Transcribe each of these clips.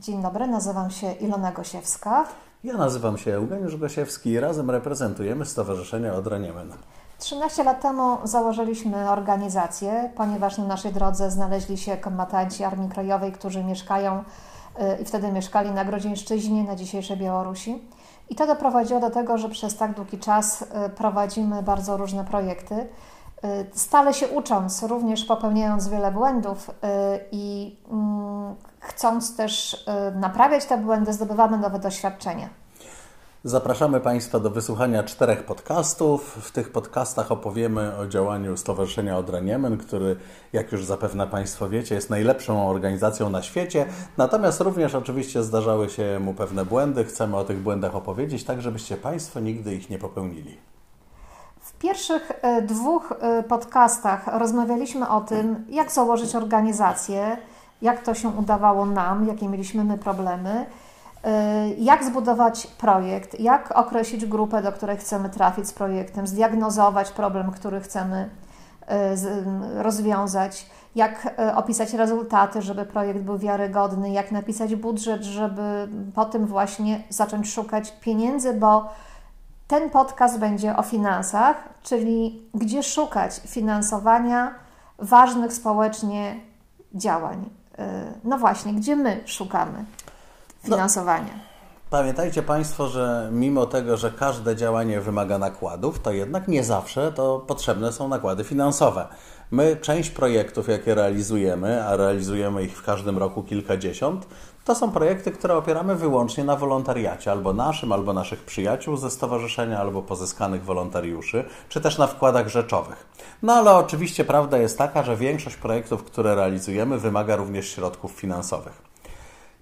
Dzień dobry, nazywam się Ilona Gosiewska. Ja nazywam się Eugeniusz Gosiewski i razem reprezentujemy Stowarzyszenie Odra Niemen. 13 lat temu założyliśmy organizację, ponieważ na naszej drodze znaleźli się kombatanci Armii Krajowej, którzy mieszkają y, i wtedy mieszkali na Grodzieńszczyźnie, na dzisiejszej Białorusi. I to doprowadziło do tego, że przez tak długi czas y, prowadzimy bardzo różne projekty, y, stale się ucząc, również popełniając wiele błędów i mm, chcąc też naprawiać te błędy, zdobywamy nowe doświadczenia. Zapraszamy Państwa do wysłuchania czterech podcastów. W tych podcastach opowiemy o działaniu Stowarzyszenia Odra Niemen, który, jak już zapewne Państwo wiecie, jest najlepszą organizacją na świecie. Natomiast również oczywiście zdarzały się mu pewne błędy. Chcemy o tych błędach opowiedzieć, tak żebyście Państwo nigdy ich nie popełnili. W pierwszych e, dwóch e, podcastach rozmawialiśmy o tym, jak założyć organizację, jak to się udawało nam, jakie mieliśmy my problemy Y, jak zbudować projekt, jak określić grupę, do której chcemy trafić z projektem, zdiagnozować problem, który chcemy y, rozwiązać, jak y, opisać rezultaty, żeby projekt był wiarygodny, jak napisać budżet, żeby po tym właśnie zacząć szukać pieniędzy, bo ten podcast będzie o finansach, czyli gdzie szukać finansowania ważnych społecznie działań. No właśnie, gdzie my szukamy finansowania. Pamiętajcie Państwo, że mimo tego, że każde działanie wymaga nakładów, to jednak nie zawsze to potrzebne są nakłady finansowe. My część projektów, jakie realizujemy, a realizujemy ich w każdym roku kilkadziesiąt, to są projekty, które opieramy wyłącznie na wolontariacie, albo naszym, albo naszych przyjaciół ze stowarzyszenia, albo pozyskanych wolontariuszy, czy też na wkładach rzeczowych. No ale oczywiście prawda jest taka, że większość projektów, które realizujemy, wymaga również środków finansowych.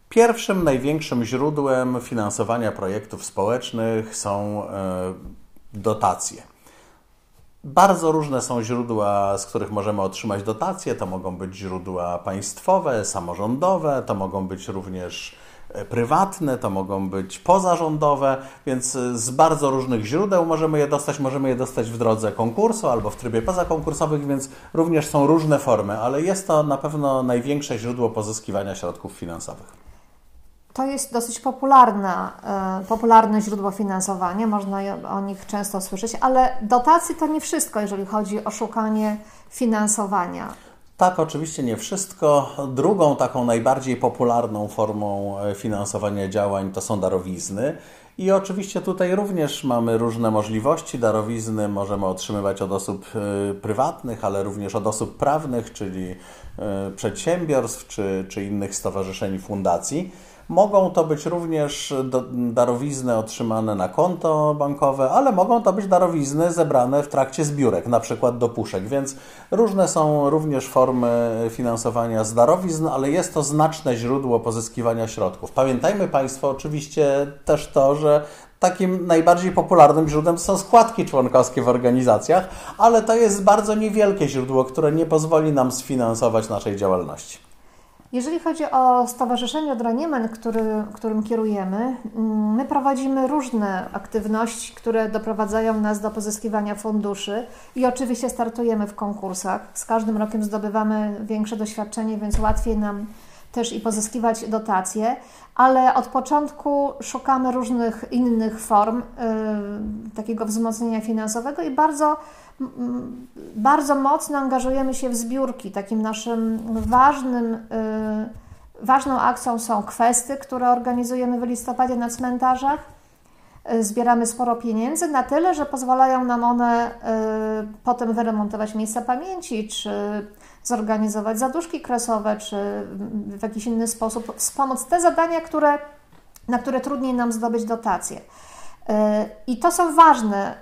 Pierwszym, największym źródłem finansowania projektów społecznych są e, dotacje. Bardzo różne są źródła, z których możemy otrzymać dotacje. To mogą być źródła państwowe, samorządowe, to mogą być również e, prywatne, to mogą być pozarządowe, więc e, z bardzo różnych źródeł możemy je dostać. Możemy je dostać w drodze konkursu albo w trybie pozakonkursowych, więc również są różne formy, ale jest to na pewno największe źródło pozyskiwania środków finansowych. To jest dosyć popularne, popularne źródło finansowania, można o nich często słyszeć, ale dotacje to nie wszystko, jeżeli chodzi o szukanie finansowania. Tak, oczywiście nie wszystko. Drugą taką najbardziej popularną formą e, finansowania działań to są darowizny. I oczywiście tutaj również mamy różne możliwości. Darowizny możemy otrzymywać od osób e, prywatnych, ale również od osób prawnych, czyli e, przedsiębiorstw czy, czy innych stowarzyszeń fundacji. Mogą to być również darowizny otrzymane na konto bankowe, ale mogą to być darowizny zebrane w trakcie zbiórek, na przykład do puszek, więc różne są również formy finansowania z darowizn, ale jest to znaczne źródło pozyskiwania środków. Pamiętajmy Państwo oczywiście też to, że takim najbardziej popularnym źródłem są składki członkowskie w organizacjach, ale to jest bardzo niewielkie źródło, które nie pozwoli nam sfinansować naszej działalności. Jeżeli chodzi o Stowarzyszenie Odraniemen, który, którym kierujemy, mm, my prowadzimy różne aktywności, które doprowadzają nas do pozyskiwania funduszy i oczywiście startujemy w konkursach. Z każdym rokiem zdobywamy większe doświadczenie, więc łatwiej nam też i pozyskiwać dotacje, ale od początku szukamy różnych innych form y, takiego wzmocnienia finansowego i bardzo bardzo mocno angażujemy się w zbiórki. Takim naszym ważnym, y, ważną akcją są kwestie, które organizujemy w listopadzie na cmentarzach. Y, zbieramy sporo pieniędzy, na tyle, że pozwalają nam one y, potem wyremontować miejsca pamięci, czy zorganizować zaduszki kresowe, czy w jakiś inny sposób wspomóc te zadania, które, na które trudniej nam zdobyć dotacje. I to są ważne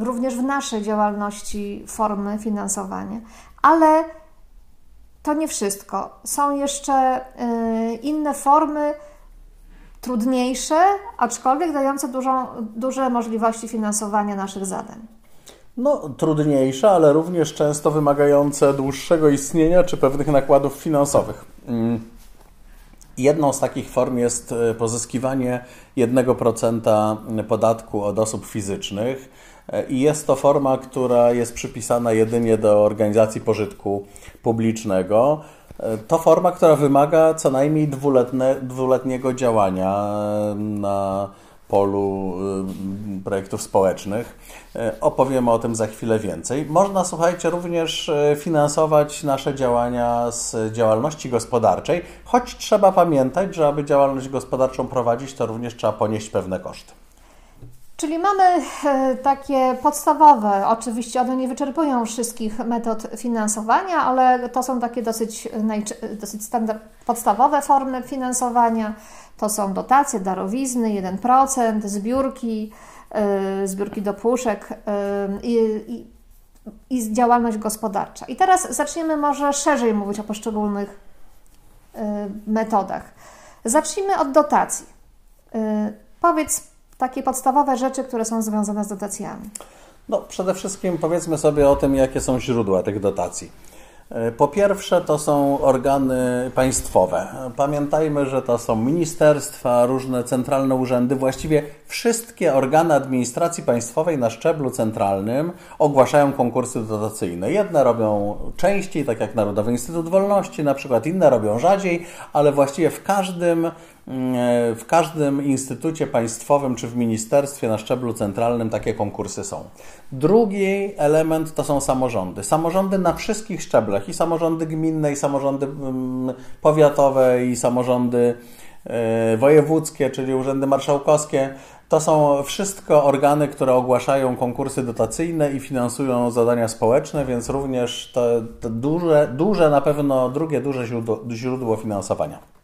y, również w naszej działalności formy finansowania, ale to nie wszystko. Są jeszcze y, inne formy, trudniejsze, aczkolwiek dające dużą, duże możliwości finansowania naszych zadań. No, trudniejsze, ale również często wymagające dłuższego istnienia czy pewnych nakładów finansowych. Mm. Jedną z takich form jest e, pozyskiwanie 1% podatku od osób fizycznych e, i jest to forma, która jest przypisana jedynie do organizacji pożytku publicznego. To forma, która wymaga co najmniej dwuletniego działania na polu y, projektów społecznych. Y, opowiemy o tym za chwilę więcej. Można, słuchajcie, również y, finansować nasze działania z działalności gospodarczej, choć trzeba pamiętać, że aby działalność gospodarczą prowadzić, to również trzeba ponieść pewne koszty. Czyli mamy e, takie podstawowe, oczywiście one nie wyczerpują wszystkich metod finansowania, ale to są takie dosyć, dosyć standard, podstawowe formy finansowania. To są dotacje, darowizny, 1%, zbiórki, e, zbiórki do puszek e, i, działalność gospodarcza. I teraz zaczniemy może szerzej mówić o poszczególnych metodach. Zacznijmy od dotacji. Powiedz, takie podstawowe rzeczy, które są związane z dotacjami? No, przede wszystkim powiedzmy sobie o tym, jakie są źródła tych dotacji. E, po pierwsze, to są organy państwowe. Pamiętajmy, że to są ministerstwa, różne centralne urzędy, właściwie wszystkie organy administracji państwowej na szczeblu centralnym ogłaszają konkursy dotacyjne. Jedne robią częściej, tak jak Narodowy Instytut Wolności, na przykład inne robią rzadziej, ale właściwie w każdym w każdym instytucie państwowym czy w ministerstwie na szczeblu centralnym takie konkursy są. Drugi element to są samorządy. Samorządy na wszystkich szczeblach i samorządy gminne, i samorządy mm, powiatowe, i samorządy e, wojewódzkie, czyli urzędy marszałkowskie. To są wszystko organy, które ogłaszają konkursy dotacyjne i finansują zadania społeczne, więc również to, to duże, duże, na pewno drugie duże źródło, źródło finansowania.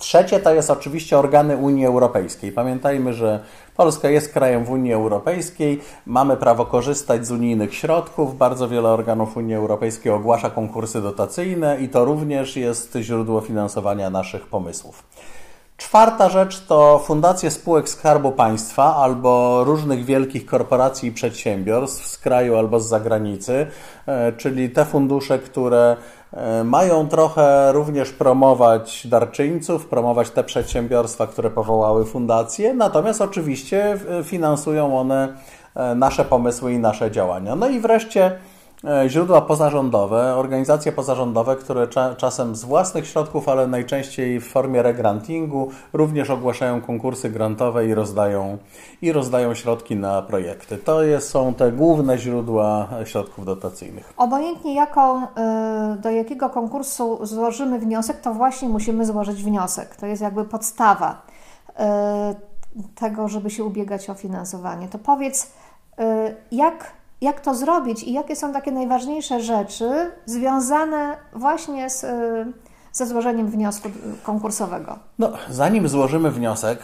Trzecie to jest oczywiście organy Unii Europejskiej. Pamiętajmy, że Polska jest krajem w Unii Europejskiej, mamy prawo korzystać z unijnych środków. Bardzo wiele organów Unii Europejskiej ogłasza konkursy dotacyjne i to również jest źródło finansowania naszych pomysłów. Czwarta rzecz to fundacje spółek Skarbu Państwa albo różnych wielkich korporacji i przedsiębiorstw z kraju albo z zagranicy, e, czyli te fundusze, które mają trochę również promować darczyńców, promować te przedsiębiorstwa, które powołały fundacje, natomiast oczywiście finansują one e, nasze pomysły i nasze działania. No i wreszcie E, źródła pozarządowe, organizacje pozarządowe, które cza czasem z własnych środków, ale najczęściej w formie regrantingu również ogłaszają konkursy grantowe i rozdają, i rozdają środki na projekty. To jest, są te główne źródła środków dotacyjnych. Obojętnie jaką, e, do jakiego konkursu złożymy wniosek, to właśnie musimy złożyć wniosek. To jest jakby podstawa e, tego, żeby się ubiegać o finansowanie. To powiedz, jak jak to zrobić i jakie są takie najważniejsze rzeczy związane właśnie z, y, ze złożeniem wniosku konkursowego? No, zanim złożymy wniosek,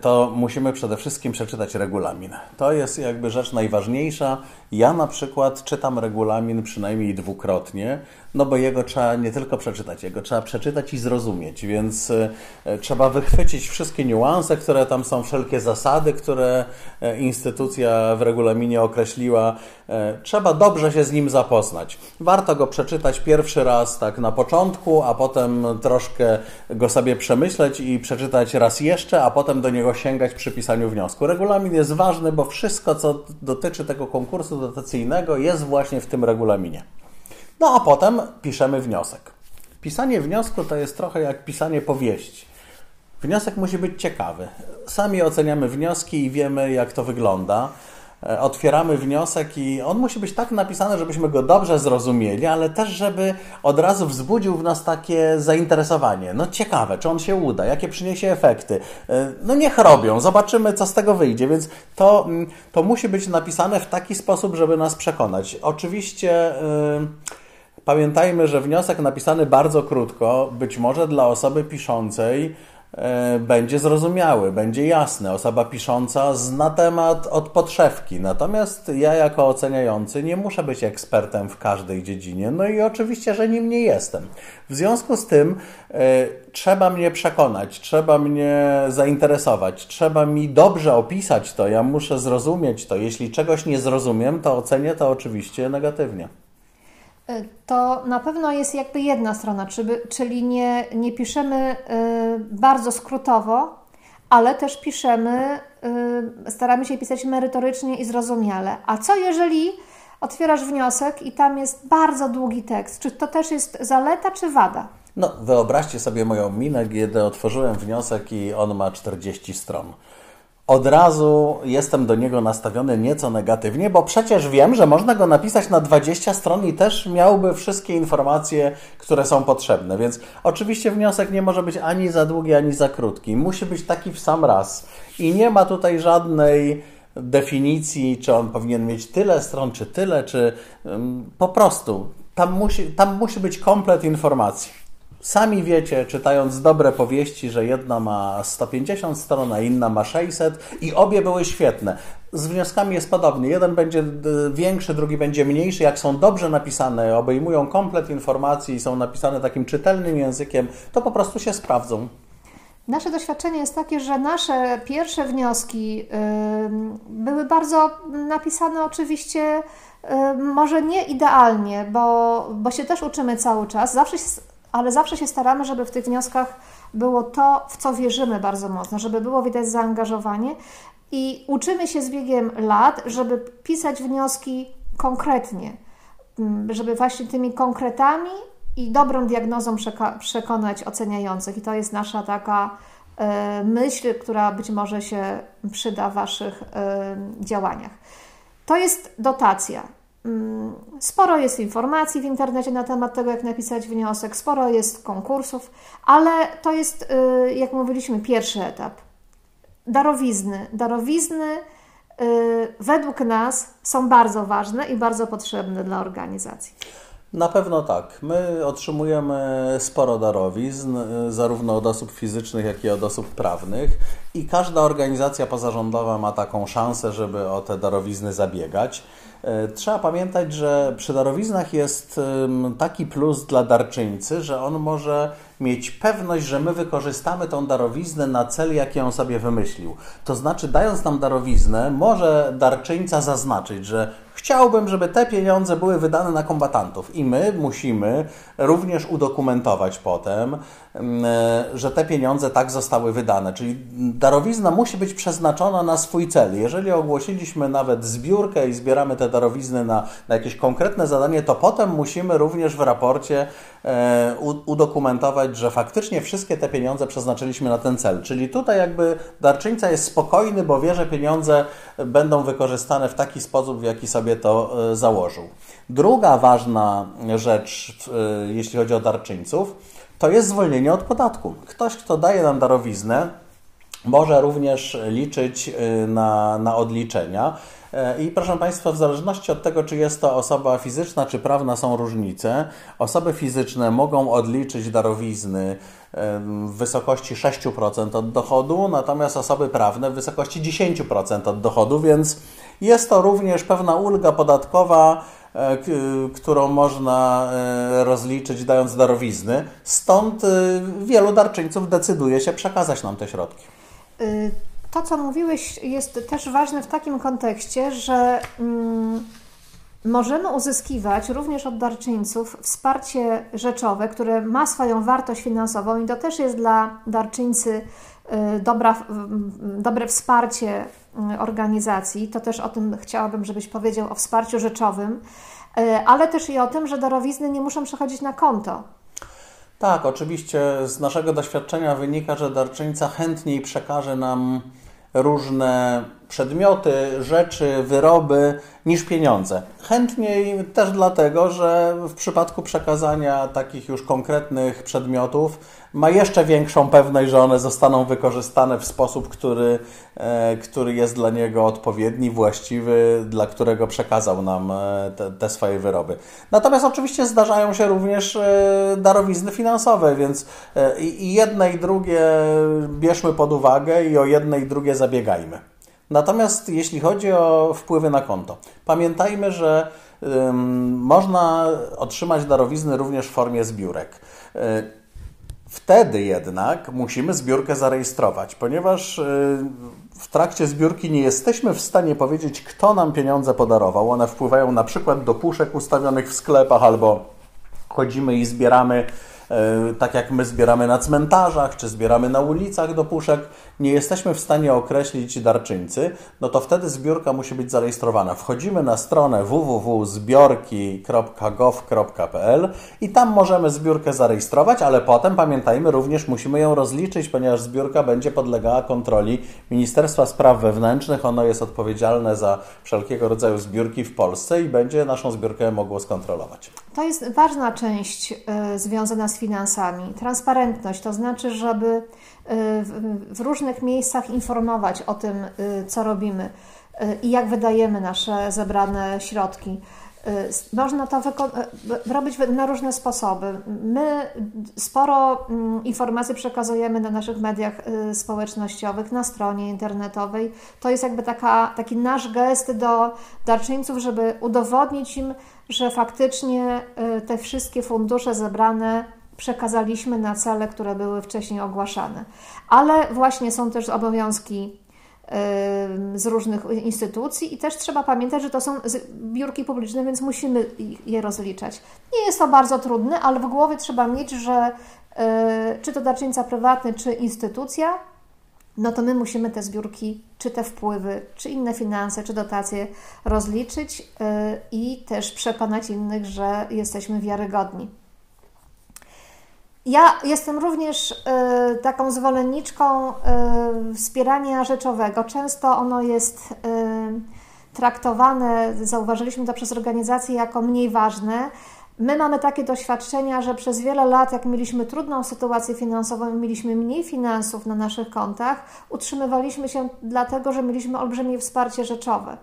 to musimy przede wszystkim przeczytać regulamin. To jest jakby rzecz najważniejsza. Ja na przykład czytam regulamin przynajmniej dwukrotnie, no bo jego trzeba nie tylko przeczytać, jego trzeba przeczytać i zrozumieć, więc e, trzeba wychwycić wszystkie niuanse, które tam są, wszelkie zasady, które e, instytucja w regulaminie określiła. E, trzeba dobrze się z nim zapoznać. Warto go przeczytać pierwszy raz tak na początku, a potem troszkę go sobie przemyśleć i przeczytać raz jeszcze, a potem do niego sięgać przy pisaniu wniosku. Regulamin jest ważny, bo wszystko, co dotyczy tego konkursu dotacyjnego, jest właśnie w tym regulaminie. No a potem piszemy wniosek. Pisanie wniosku to jest trochę jak pisanie powieści. Wniosek musi być ciekawy. Sami oceniamy wnioski i wiemy, jak to wygląda. E, otwieramy wniosek i on musi być tak napisany, żebyśmy go dobrze zrozumieli, ale też, żeby od razu wzbudził w nas takie zainteresowanie. No ciekawe, czy on się uda, jakie przyniesie efekty. E, no niech robią, zobaczymy, co z tego wyjdzie. Więc to, mm, to musi być napisane w taki sposób, żeby nas przekonać. Oczywiście. Yy Pamiętajmy, że wniosek napisany bardzo krótko, być może dla osoby piszącej, e, będzie zrozumiały, będzie jasny. Osoba pisząca zna temat od podszewki. Natomiast ja, jako oceniający, nie muszę być ekspertem w każdej dziedzinie. No i oczywiście, że nim nie jestem. W związku z tym y, trzeba mnie przekonać, trzeba mnie zainteresować, trzeba mi dobrze opisać to. Ja muszę zrozumieć to. Jeśli czegoś nie zrozumiem, to ocenię to oczywiście negatywnie. To na pewno jest jakby jedna strona, czyli nie, nie piszemy y, bardzo skrótowo, ale też piszemy, y, staramy się pisać merytorycznie i zrozumiale. A co jeżeli otwierasz wniosek i tam jest bardzo długi tekst. Czy to też jest zaleta, czy wada? No, wyobraźcie sobie moją minę, kiedy otworzyłem wniosek i on ma 40 stron od razu jestem do niego nastawiony nieco negatywnie, bo przecież wiem, że można go napisać na 20 stron i też miałby wszystkie informacje, które są potrzebne. Więc oczywiście wniosek nie może być ani za długi, ani za krótki. Musi być taki w sam raz. I nie ma tutaj żadnej definicji, czy on powinien mieć tyle stron, czy tyle, czy po prostu. Tam musi, tam musi być komplet informacji. Sami wiecie, czytając dobre powieści, że jedna ma 150 stron, a inna ma 600 i obie były świetne. Z wnioskami jest podobnie. Jeden będzie większy, drugi będzie mniejszy. Jak są dobrze napisane, obejmują komplet informacji i są napisane takim czytelnym językiem, to po prostu się sprawdzą. Nasze doświadczenie jest takie, że nasze pierwsze wnioski yy, były bardzo napisane oczywiście yy, może nie idealnie, bo, bo się też uczymy cały czas. Zawsze ale zawsze się staramy, żeby w tych wnioskach było to, w co wierzymy bardzo mocno, żeby było widać zaangażowanie i uczymy się z biegiem lat, żeby pisać wnioski konkretnie, mm, żeby właśnie tymi konkretami i dobrą diagnozą przekonać oceniających. I to jest nasza taka e, myśl, która być może się przyda w Waszych e, działaniach. To jest dotacja. Mm, sporo jest informacji w internecie na temat tego, jak napisać wniosek, sporo jest konkursów, ale to jest, y, jak mówiliśmy, pierwszy etap. Darowizny. Darowizny y, według nas są bardzo ważne i bardzo potrzebne dla organizacji. Na pewno tak. My otrzymujemy sporo darowizn, y, zarówno od osób fizycznych, jak i od osób prawnych, i każda organizacja pozarządowa ma taką szansę, żeby o te darowizny zabiegać. E, trzeba pamiętać, że przy darowiznach jest taki plus dla darczyńcy, że on może mieć pewność, że my wykorzystamy tą darowiznę na cel, jaki on sobie wymyślił. To znaczy, dając nam darowiznę, może darczyńca zaznaczyć, że chciałbym, żeby te pieniądze były wydane na kombatantów i my musimy również udokumentować potem, mm, e, że te pieniądze tak zostały wydane. Czyli darowizna musi być przeznaczona na swój cel. Jeżeli ogłosiliśmy nawet zbiórkę i zbieramy te darowizny na, na jakieś konkretne zadanie, to potem musimy również w raporcie udokumentować, że faktycznie wszystkie te pieniądze przeznaczyliśmy na ten cel. Czyli tutaj jakby darczyńca jest spokojny, bo wie, że pieniądze będą wykorzystane w taki sposób, w jaki sobie to e, założył. Druga ważna rzecz, e, jeśli chodzi o darczyńców, to jest zwolnienie od podatku. Ktoś, kto daje nam darowiznę, może również liczyć e, na, na odliczenia. I proszę Państwa, w zależności od tego, czy jest to osoba fizyczna, czy prawna, są różnice. Osoby fizyczne mogą odliczyć darowizny w wysokości 6% od dochodu, natomiast osoby prawne w wysokości 10% od dochodu, więc jest to również pewna ulga podatkowa, e, którą można e, rozliczyć dając darowizny. Stąd e, wielu darczyńców decyduje się przekazać nam te środki. Y, to, co mówiłeś, jest też ważne w takim kontekście, że mm, możemy uzyskiwać również od darczyńców wsparcie rzeczowe, które ma swoją wartość finansową i to też jest dla darczyńcy y, dobra, dobre wsparcie y, organizacji. To też o tym chciałabym, żebyś powiedział o wsparciu rzeczowym, ale też i o tym, że darowizny nie muszą przechodzić na konto. Tak, oczywiście z naszego doświadczenia wynika, że darczyńca chętniej przekaże nam różne przedmioty, rzeczy, wyroby niż pieniądze. Chętniej też dlatego, że w przypadku przekazania takich już konkretnych przedmiotów ma jeszcze większą pewność, że one zostaną wykorzystane w sposób, który, e, który jest dla niego odpowiedni, właściwy, dla którego przekazał nam e, te, te swoje wyroby. Natomiast oczywiście zdarzają się również e, darowizny finansowe, więc i jedne i drugie bierzmy pod uwagę i o jedne i drugie zabiegajmy. Natomiast jeśli chodzi o wpływy na konto, pamiętajmy, że można otrzymać darowizny również w formie zbiórek. Wtedy jednak musimy zbiórkę zarejestrować, ponieważ y, w trakcie zbiórki nie jesteśmy w stanie powiedzieć, kto nam pieniądze podarował. One wpływają na przykład do puszek ustawionych w sklepach albo chodzimy i zbieramy tak jak my zbieramy na cmentarzach, czy zbieramy na ulicach do puszek, nie jesteśmy w stanie określić darczyńcy, no to wtedy zbiórka musi być zarejestrowana. Wchodzimy na stronę www.zbiorki.gov.pl i tam możemy zbiórkę zarejestrować, ale potem pamiętajmy, również musimy ją rozliczyć, ponieważ zbiórka będzie podlegała kontroli Ministerstwa Spraw Wewnętrznych. Ono jest odpowiedzialne za wszelkiego rodzaju zbiórki w Polsce i będzie naszą zbiórkę mogło skontrolować. To jest ważna część y, związana finansami. Transparentność, to znaczy, żeby y, w różnych miejscach informować o tym, y, co robimy i jak wydajemy nasze zebrane środki. Można to robić na różne sposoby. My sporo mm, informacji przekazujemy na naszych mediach społecznościowych, na stronie internetowej. To jest jakby taka, taki nasz gest do darczyńców, żeby udowodnić im, że faktycznie y, te wszystkie fundusze zebrane przekazaliśmy na cele, które były wcześniej ogłaszane. Ale właśnie są też obowiązki z różnych instytucji i też trzeba pamiętać, że to są biurki publiczne, więc musimy je rozliczać. Nie jest to bardzo trudne, ale w głowie trzeba mieć, że y, czy to darczyńca prywatny, czy instytucja no to my musimy te zbiórki, czy te wpływy, czy inne finanse, czy dotacje rozliczyć y, i też przekonać innych, że jesteśmy wiarygodni. Ja jestem również y, taką zwolenniczką y, wspierania rzeczowego. Często ono jest traktowane, zauważyliśmy to przez organizacje, jako mniej ważne. My mamy takie doświadczenia, że przez wiele lat, jak mieliśmy trudną sytuację finansową, mieliśmy mniej finansów na naszych kontach, utrzymywaliśmy się dlatego, że mieliśmy olbrzymie wsparcie rzeczowe.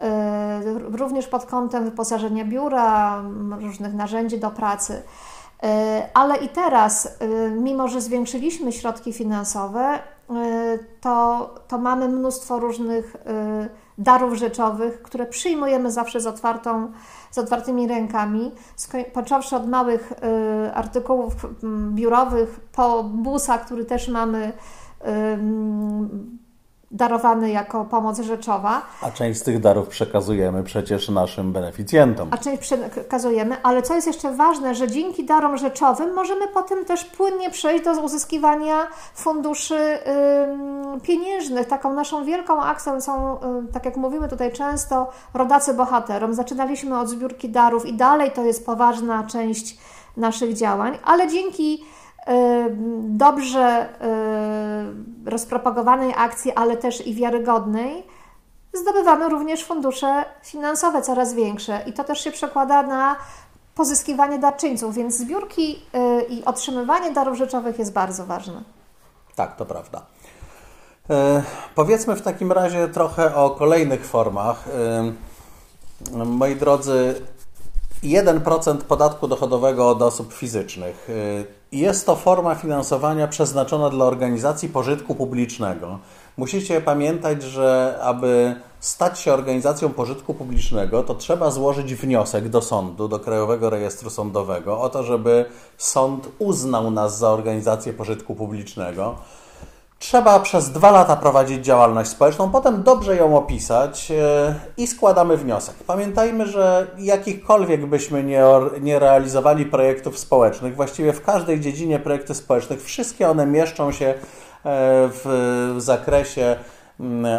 Yy, również pod kątem wyposażenia biura, różnych narzędzi do pracy. Yy, ale i teraz, yy, mimo że zwiększyliśmy środki finansowe, to, to mamy mnóstwo różnych darów rzeczowych, które przyjmujemy zawsze z, otwartą, z otwartymi rękami, począwszy od małych artykułów biurowych, po busa, który też mamy darowany jako pomoc rzeczowa. A część z tych darów przekazujemy przecież naszym beneficjentom. A część przekazujemy, ale co jest jeszcze ważne, że dzięki darom rzeczowym możemy potem też płynnie przejść do uzyskiwania funduszy pieniężnych. Taką naszą wielką akcją są, tak jak mówimy tutaj często, rodacy bohaterom. Zaczynaliśmy od zbiórki darów i dalej to jest poważna część naszych działań, ale dzięki dobrze rozpropagowanej akcji, ale też i wiarygodnej, zdobywamy również fundusze finansowe coraz większe i to też się przekłada na pozyskiwanie darczyńców, więc zbiórki y, i otrzymywanie darów rzeczowych jest bardzo ważne. Tak, to prawda. E, powiedzmy w takim razie trochę o kolejnych formach. E, moi drodzy, 1% podatku dochodowego od osób fizycznych. Y, jest to forma finansowania przeznaczona dla organizacji pożytku publicznego. Musicie pamiętać, że aby stać się organizacją pożytku publicznego, to trzeba złożyć wniosek do sądu, do Krajowego Rejestru Sądowego o to, żeby sąd uznał nas za organizację pożytku publicznego. Trzeba przez dwa lata prowadzić działalność społeczną, potem dobrze ją opisać e, i składamy wniosek. Pamiętajmy, że jakichkolwiek byśmy nie, nie realizowali projektów społecznych, właściwie w każdej dziedzinie projektów społecznych, wszystkie one mieszczą się e, w zakresie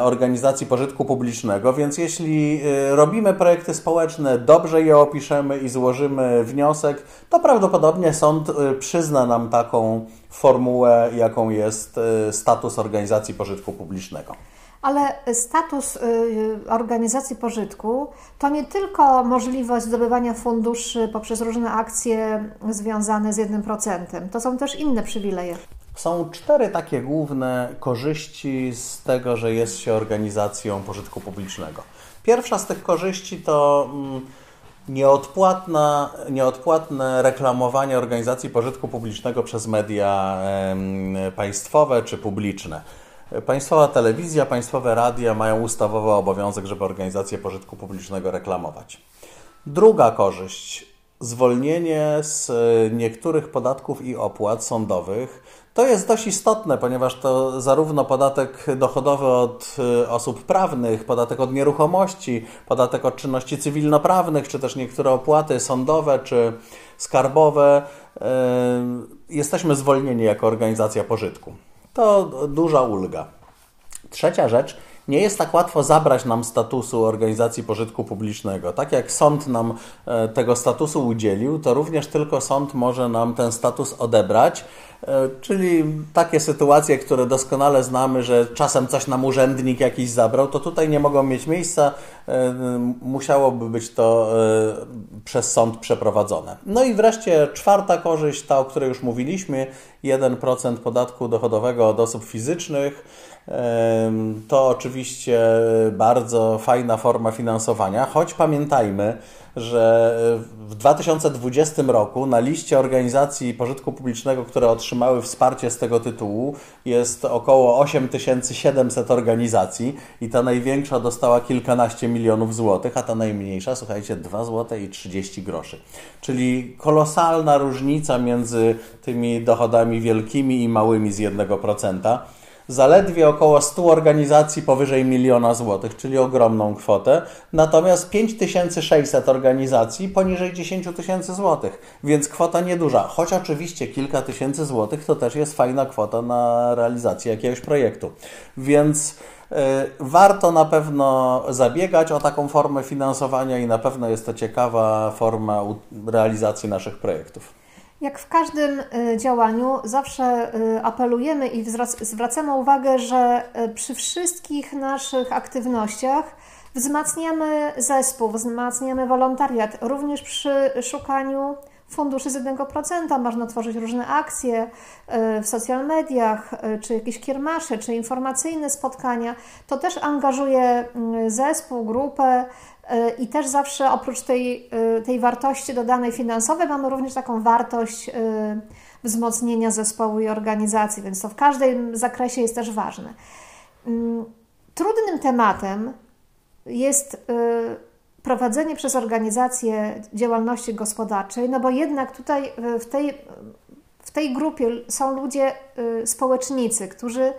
organizacji pożytku publicznego, więc jeśli y, robimy projekty społeczne, dobrze je opiszemy i złożymy wniosek, to prawdopodobnie sąd y, przyzna nam taką formułę, jaką jest y, status organizacji pożytku publicznego. Ale status organizacji pożytku to nie tylko możliwość zdobywania funduszy poprzez różne akcje związane z 1%. To są też inne przywileje. Są cztery takie główne korzyści z tego, że jest się organizacją pożytku publicznego. Pierwsza z tych korzyści to mm, nieodpłatna, nieodpłatne reklamowanie organizacji pożytku publicznego przez media państwowe czy publiczne. Państwowa telewizja, państwowe radia mają ustawowy obowiązek, żeby organizację pożytku publicznego reklamować. Druga korzyść zwolnienie z niektórych podatków i opłat sądowych to jest dość istotne, ponieważ to zarówno podatek dochodowy od y, osób prawnych, podatek od nieruchomości, podatek od czynności cywilnoprawnych, czy też niektóre opłaty sądowe czy skarbowe jesteśmy zwolnieni jako organizacja pożytku. To duża ulga. Trzecia rzecz, nie jest tak łatwo zabrać nam statusu organizacji pożytku publicznego. Tak jak sąd nam e, tego statusu udzielił, to również tylko sąd może nam ten status odebrać. E, czyli takie sytuacje, które doskonale znamy, że czasem coś nam urzędnik jakiś zabrał, to tutaj nie mogą mieć miejsca, e, musiałoby być to przez sąd przeprowadzone. No i wreszcie czwarta korzyść, ta o której już mówiliśmy, 1% podatku dochodowego od osób fizycznych. To oczywiście bardzo fajna forma finansowania, choć pamiętajmy, że w 2020 roku na liście organizacji pożytku publicznego, które otrzymały wsparcie z tego tytułu, jest około 8700 organizacji i ta największa dostała kilkanaście milionów złotych, a ta najmniejsza, słuchajcie, 2 zł i 30 groszy. Czyli kolosalna różnica między tymi dochodami wielkimi i małymi z 1% zaledwie około 100 organizacji powyżej miliona złotych, czyli ogromną kwotę, natomiast 5600 organizacji poniżej 10 tysięcy złotych, więc kwota nieduża, choć oczywiście kilka tysięcy złotych to też jest fajna kwota na realizację jakiegoś projektu. Więc y, Warto na pewno zabiegać o taką formę finansowania i na pewno jest to ciekawa forma realizacji naszych projektów. Jak w każdym y, działaniu, zawsze y, apelujemy i zwracamy uwagę, że y, przy wszystkich naszych aktywnościach wzmacniamy zespół, wzmacniamy wolontariat, również przy szukaniu funduszy z 1%. Można tworzyć różne akcje w social mediach, czy jakieś kiermasze, czy informacyjne spotkania. To też angażuje zespół, grupę, I też zawsze oprócz tej, e, tej wartości dodanej finansowej mamy również taką wartość e, wzmocnienia zespołu i organizacji, więc to w każdym zakresie jest też ważne. Mm, trudnym tematem jest prowadzenie przez organizację działalności gospodarczej, no bo jednak tutaj w tej, w tej grupie są ludzie społecznicy, którzy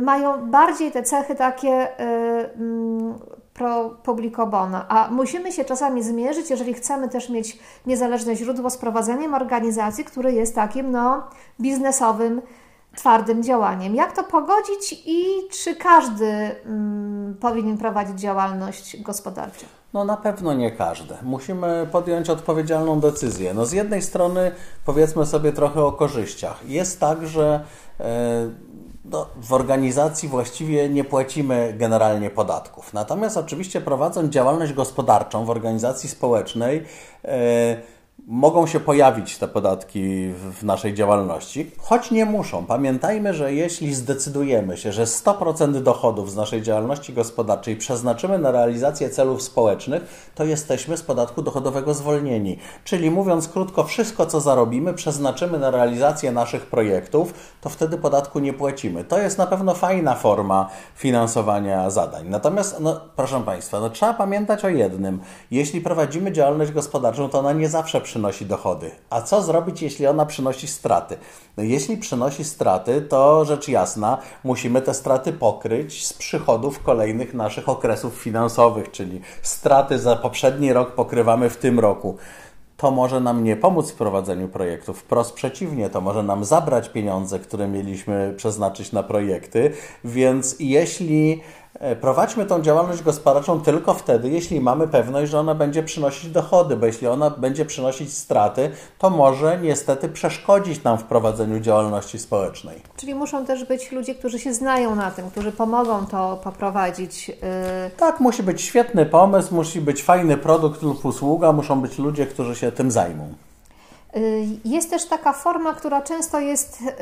mają bardziej te cechy takie mm, pro publico bono, a musimy się czasami zmierzyć, jeżeli chcemy też mieć niezależne źródło z prowadzeniem organizacji, które jest takim no, biznesowym, twardym działaniem. Jak to pogodzić i czy każdy mm, powinien prowadzić działalność gospodarczą? No na pewno nie każdy. Musimy podjąć odpowiedzialną decyzję. No z jednej strony powiedzmy sobie trochę o korzyściach. Jest tak, że e, no, w organizacji właściwie nie płacimy generalnie podatków. Natomiast oczywiście prowadząc działalność gospodarczą w organizacji społecznej, yy, mogą się pojawić te podatki w naszej działalności, choć nie muszą. Pamiętajmy, że jeśli zdecydujemy się, że 100% dochodów z naszej działalności gospodarczej przeznaczymy na realizację celów społecznych, to jesteśmy z podatku dochodowego zwolnieni. Czyli mówiąc krótko, wszystko co zarobimy przeznaczymy na realizację naszych projektów, to wtedy podatku nie płacimy. To jest na pewno fajna forma finansowania zadań. Natomiast, no, proszę Państwa, no, trzeba pamiętać o jednym. Jeśli prowadzimy działalność gospodarczą, to ona nie zawsze przynosi dochody. A co zrobić, jeśli ona przynosi straty? No jeśli przynosi straty, to rzecz jasna, musimy te straty pokryć z przychodów kolejnych naszych okresów finansowych, czyli straty za poprzedni rok pokrywamy w tym roku to może nam nie pomóc w prowadzeniu projektów. Wprost przeciwnie, to może nam zabrać pieniądze, które mieliśmy przeznaczyć na projekty. Więc jeśli prowadźmy tą działalność gospodarczą tylko wtedy, jeśli mamy pewność, że ona będzie przynosić dochody, bo jeśli ona będzie przynosić straty, to może niestety przeszkodzić nam w prowadzeniu działalności społecznej. Czyli muszą też być ludzie, którzy się znają na tym, którzy pomogą to poprowadzić. Yy... Tak, musi być świetny pomysł, musi być fajny produkt lub usługa, muszą być ludzie, którzy się tym zajmą. Y, jest też taka forma, która często jest yy,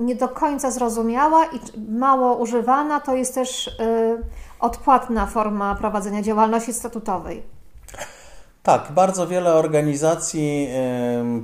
nie do końca zrozumiała i mało używana, to jest też y, odpłatna forma prowadzenia działalności statutowej. Tak, bardzo wiele organizacji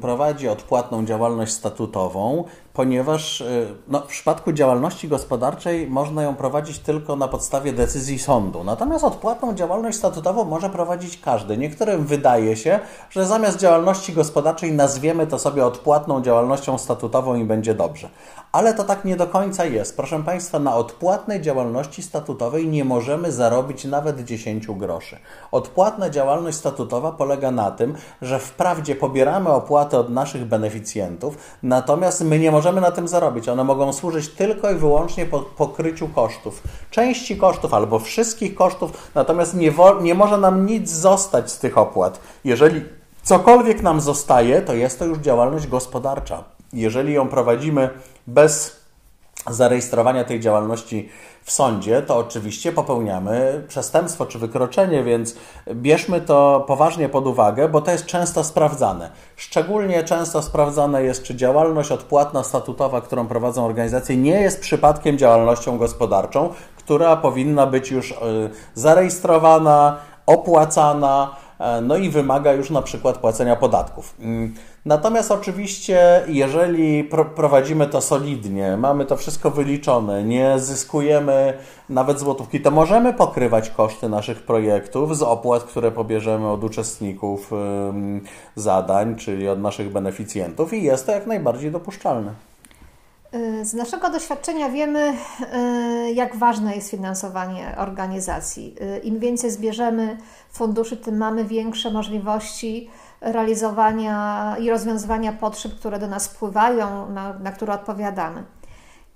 prowadzi odpłatną działalność statutową. Ponieważ y, no, w przypadku działalności gospodarczej można ją prowadzić tylko na podstawie decyzji sądu. Natomiast odpłatną działalność statutową może prowadzić każdy. Niektórym wydaje się, że zamiast działalności gospodarczej nazwiemy to sobie odpłatną działalnością statutową i będzie dobrze. Ale to tak nie do końca jest. Proszę Państwa, na odpłatnej działalności statutowej nie możemy zarobić nawet 10 groszy. Odpłatna działalność statutowa polega na tym, że wprawdzie pobieramy opłaty od naszych beneficjentów, natomiast my nie możemy na tym zarobić. One mogą służyć tylko i wyłącznie po pokryciu kosztów. Części kosztów albo wszystkich kosztów, natomiast nie, nie może nam nic zostać z tych opłat. Jeżeli cokolwiek nam zostaje, to jest to już działalność gospodarcza. Jeżeli ją prowadzimy bez zarejestrowania tej działalności w sądzie, to oczywiście popełniamy przestępstwo czy wykroczenie, więc bierzmy to poważnie pod uwagę, bo to jest często sprawdzane. Szczególnie często sprawdzane jest, czy działalność odpłatna statutowa, którą prowadzą organizacje, nie jest przypadkiem działalnością gospodarczą, która powinna być już y, zarejestrowana, opłacana, no i wymaga już na przykład płacenia podatków. Mm, Natomiast oczywiście, jeżeli prowadzimy to solidnie, mamy to wszystko wyliczone, nie zyskujemy nawet złotówki, to możemy pokrywać koszty naszych projektów z opłat, które pobierzemy od uczestników zadań, czyli od naszych beneficjentów i jest to jak najbardziej dopuszczalne. Y, z naszego doświadczenia wiemy, y, jak ważne jest finansowanie organizacji. Y, Im więcej zbierzemy funduszy, tym mamy większe możliwości realizowania i rozwiązywania potrzeb, które do nas wpływają, na, na które odpowiadamy.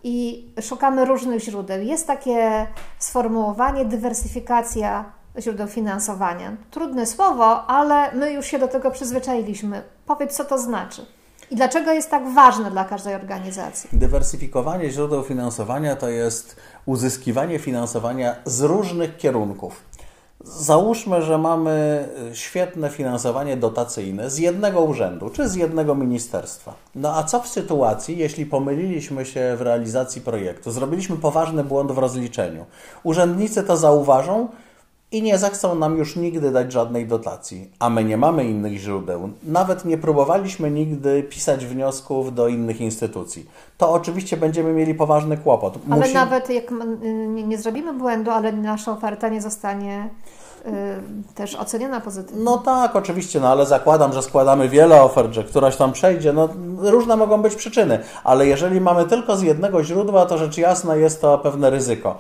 I szukamy różnych źródeł. Jest takie sformułowanie dywersyfikacja źródeł finansowania. Trudne słowo, ale my już się do tego przyzwyczailiśmy. Powiedz, co to znaczy. I dlaczego jest tak ważne dla każdej organizacji? Dywersyfikowanie źródeł finansowania to jest uzyskiwanie finansowania z różnych kierunków. Załóżmy, że mamy świetne finansowanie dotacyjne z jednego urzędu czy z jednego ministerstwa. No a co w sytuacji, jeśli pomyliliśmy się w realizacji projektu, zrobiliśmy poważny błąd w rozliczeniu? Urzędnicy to zauważą i nie zechcą nam już nigdy dać żadnej dotacji, a my nie mamy innych źródeł. Nawet nie próbowaliśmy nigdy pisać wniosków do innych instytucji. To oczywiście będziemy mieli poważny kłopot. Ale Musi... nawet jak nie, nie zrobimy błędu, ale nasza oferta nie zostanie y, też oceniona pozytywnie. No tak, oczywiście, no ale zakładam, że składamy wiele ofert, że któraś tam przejdzie. No różne mogą być przyczyny, ale jeżeli mamy tylko z jednego źródła, to rzecz jasna jest to pewne ryzyko.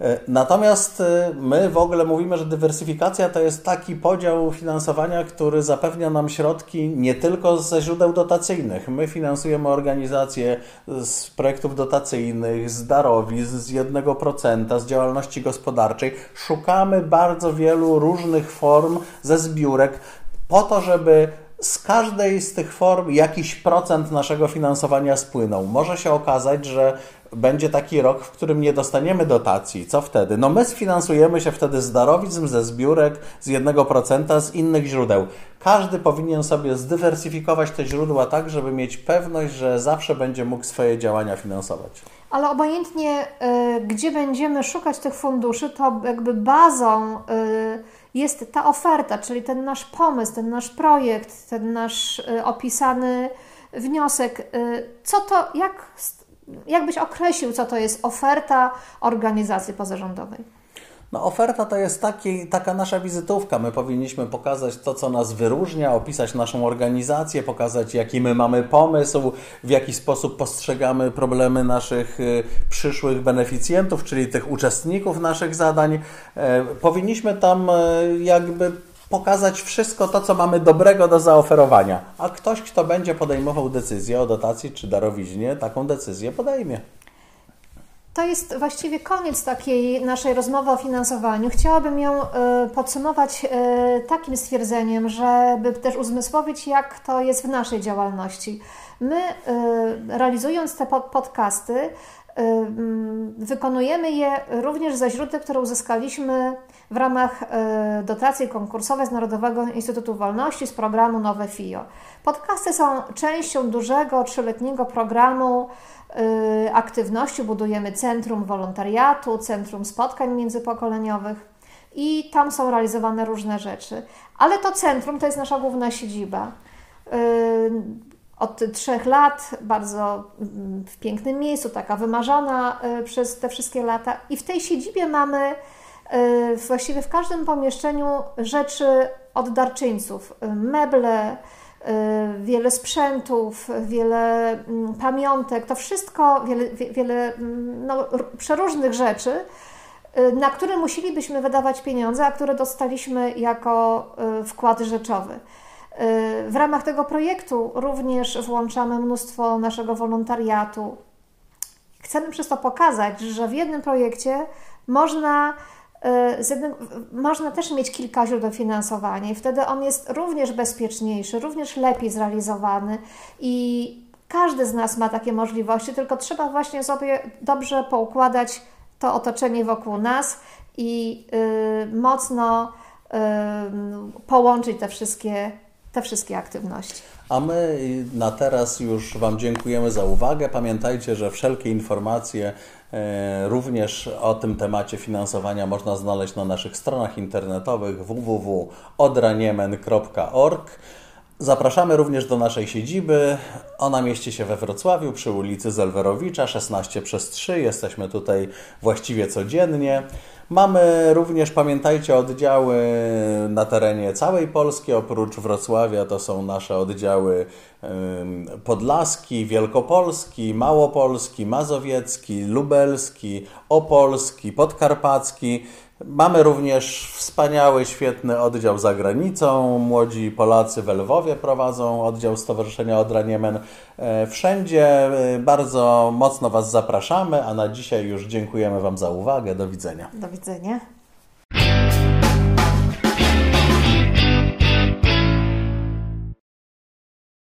E, natomiast e, my w ogóle mówimy, że dywersyfikacja to jest taki podział finansowania, który zapewnia nam środki nie tylko ze źródeł dotacyjnych. My finansujemy organizacje z projektów dotacyjnych, z darowizn, z 1%, z działalności gospodarczej. Szukamy bardzo wielu różnych form ze zbiórek po to, żeby z każdej z tych form jakiś procent naszego finansowania spłynął. Może się okazać, że będzie taki rok, w którym nie dostaniemy dotacji. Co wtedy? No my sfinansujemy się wtedy z darowizm, ze zbiórek, z 1%, z innych źródeł. Każdy powinien sobie zdywersyfikować te źródła tak, żeby mieć pewność, że zawsze będzie mógł swoje działania finansować. Ale obojętnie, y, gdzie będziemy szukać tych funduszy, to jakby bazą y, jest ta oferta, czyli ten nasz pomysł, ten nasz projekt, ten nasz y, opisany wniosek. Co to, jak jak byś określił, co to jest oferta organizacji pozarządowej? No, oferta to jest taki, taka nasza wizytówka. My powinniśmy pokazać to, co nas wyróżnia, opisać naszą organizację, pokazać, jaki my mamy pomysł, w jaki sposób postrzegamy problemy naszych y, przyszłych beneficjentów, czyli tych uczestników naszych zadań. E, powinniśmy tam y, jakby pokazać wszystko to, co mamy dobrego do zaoferowania. A ktoś, kto będzie podejmował decyzję o dotacji czy darowiźnie, taką decyzję podejmie. To jest właściwie koniec takiej naszej rozmowy o finansowaniu. Chciałabym ją y, podsumować y, takim stwierdzeniem, żeby też uzmysłowić, jak to jest w naszej działalności. My, y, realizując te podcasty, wykonujemy je również ze źródeł, które uzyskaliśmy w ramach e, dotacji konkursowej z Narodowego Instytutu Wolności z programu Nowe FIO. Podcasty są częścią dużego trzyletniego programu e, aktywności. Budujemy centrum wolontariatu, centrum spotkań międzypokoleniowych i tam są realizowane różne rzeczy. Ale to centrum to jest nasza główna siedziba. E, od trzech lat, bardzo mm, w pięknym miejscu, taka wymarzona y, przez te wszystkie lata. I w tej siedzibie mamy y, właściwie w każdym pomieszczeniu rzeczy od darczyńców, y, meble, wiele sprzętów, wiele mm, pamiątek, to wszystko, wiele, wiele mm, no, przeróżnych rzeczy, na które musielibyśmy wydawać pieniądze, a które dostaliśmy jako wkład rzeczowy. W ramach tego projektu również włączamy mnóstwo naszego wolontariatu. Chcemy przez to pokazać, że w jednym projekcie można, e, jednym, można też mieć kilka źródeł finansowania i wtedy on jest również bezpieczniejszy, również lepiej zrealizowany i każdy z nas ma takie możliwości, tylko trzeba właśnie sobie dobrze poukładać to otoczenie wokół nas i y, mocno y, połączyć te wszystkie te wszystkie aktywności. A my na teraz już Wam dziękujemy za uwagę. Pamiętajcie, że wszelkie informacje e, również o tym temacie finansowania można znaleźć na naszych stronach internetowych www.odraniemen.org. Zapraszamy również do naszej siedziby. Ona mieści się we Wrocławiu przy ulicy Zelwerowicza 16 przez 3. Jesteśmy tutaj właściwie codziennie. Mamy również, pamiętajcie, oddziały na terenie całej Polski. Oprócz Wrocławia to są nasze oddziały Podlaski, Wielkopolski, Małopolski, Mazowiecki, Lubelski, Opolski, Podkarpacki. Mamy również wspaniały, świetny oddział za granicą. Młodzi Polacy w Lwowie prowadzą oddział Stowarzyszenia Odra Niemen. E, wszędzie e, bardzo mocno Was zapraszamy, a na dzisiaj już dziękujemy Wam za uwagę. Do widzenia. Do widzenia.